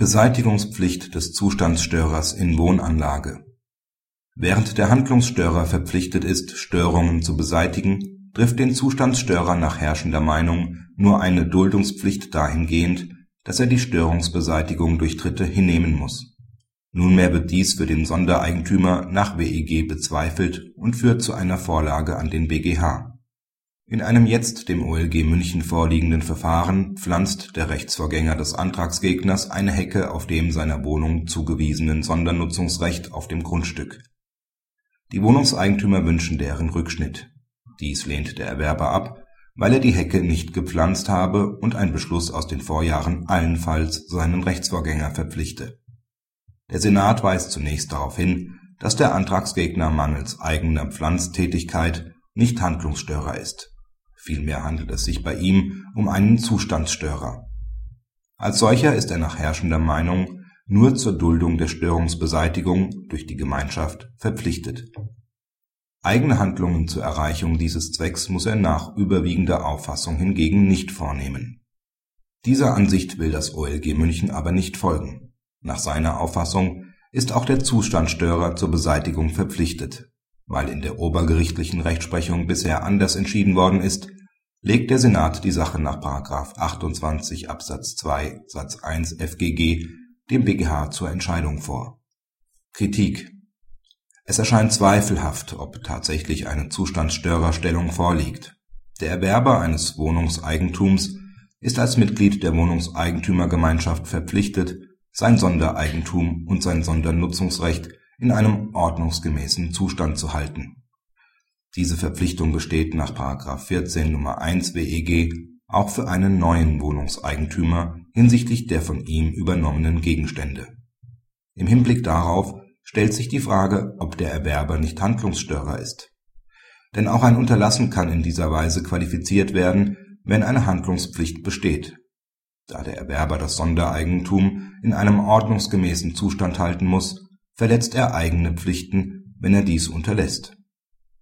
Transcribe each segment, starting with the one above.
Beseitigungspflicht des Zustandsstörers in Wohnanlage Während der Handlungsstörer verpflichtet ist, Störungen zu beseitigen, trifft den Zustandsstörer nach herrschender Meinung nur eine Duldungspflicht dahingehend, dass er die Störungsbeseitigung durch Dritte hinnehmen muss. Nunmehr wird dies für den Sondereigentümer nach WEG bezweifelt und führt zu einer Vorlage an den BGH in einem jetzt dem OLG München vorliegenden Verfahren pflanzt der Rechtsvorgänger des Antragsgegners eine Hecke auf dem seiner Wohnung zugewiesenen Sondernutzungsrecht auf dem Grundstück. Die Wohnungseigentümer wünschen deren Rückschnitt. Dies lehnt der Erwerber ab, weil er die Hecke nicht gepflanzt habe und ein Beschluss aus den Vorjahren allenfalls seinen Rechtsvorgänger verpflichte. Der Senat weist zunächst darauf hin, dass der Antragsgegner mangels eigener Pflanztätigkeit nicht Handlungsstörer ist Vielmehr handelt es sich bei ihm um einen Zustandsstörer. Als solcher ist er nach herrschender Meinung nur zur Duldung der Störungsbeseitigung durch die Gemeinschaft verpflichtet. Eigene Handlungen zur Erreichung dieses Zwecks muss er nach überwiegender Auffassung hingegen nicht vornehmen. Dieser Ansicht will das OLG München aber nicht folgen. Nach seiner Auffassung ist auch der Zustandsstörer zur Beseitigung verpflichtet weil in der obergerichtlichen Rechtsprechung bisher anders entschieden worden ist, legt der Senat die Sache nach § 28 Absatz 2 Satz 1 FGG dem BGH zur Entscheidung vor. Kritik Es erscheint zweifelhaft, ob tatsächlich eine Zustandsstörerstellung vorliegt. Der Erwerber eines Wohnungseigentums ist als Mitglied der Wohnungseigentümergemeinschaft verpflichtet, sein Sondereigentum und sein Sondernutzungsrecht in einem ordnungsgemäßen Zustand zu halten. Diese Verpflichtung besteht nach § 14 Nr. 1 WEG auch für einen neuen Wohnungseigentümer hinsichtlich der von ihm übernommenen Gegenstände. Im Hinblick darauf stellt sich die Frage, ob der Erwerber nicht Handlungsstörer ist. Denn auch ein Unterlassen kann in dieser Weise qualifiziert werden, wenn eine Handlungspflicht besteht. Da der Erwerber das Sondereigentum in einem ordnungsgemäßen Zustand halten muss verletzt er eigene Pflichten, wenn er dies unterlässt.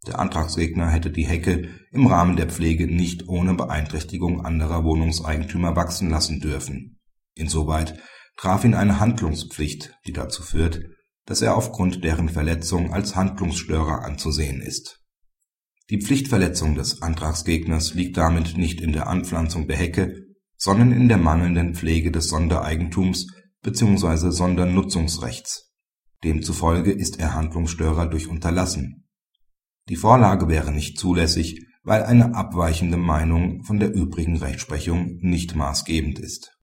Der Antragsgegner hätte die Hecke im Rahmen der Pflege nicht ohne Beeinträchtigung anderer Wohnungseigentümer wachsen lassen dürfen. Insoweit traf ihn eine Handlungspflicht, die dazu führt, dass er aufgrund deren Verletzung als Handlungsstörer anzusehen ist. Die Pflichtverletzung des Antragsgegners liegt damit nicht in der Anpflanzung der Hecke, sondern in der mangelnden Pflege des Sondereigentums bzw. Sondernutzungsrechts Demzufolge ist er Handlungsstörer durch Unterlassen. Die Vorlage wäre nicht zulässig, weil eine abweichende Meinung von der übrigen Rechtsprechung nicht maßgebend ist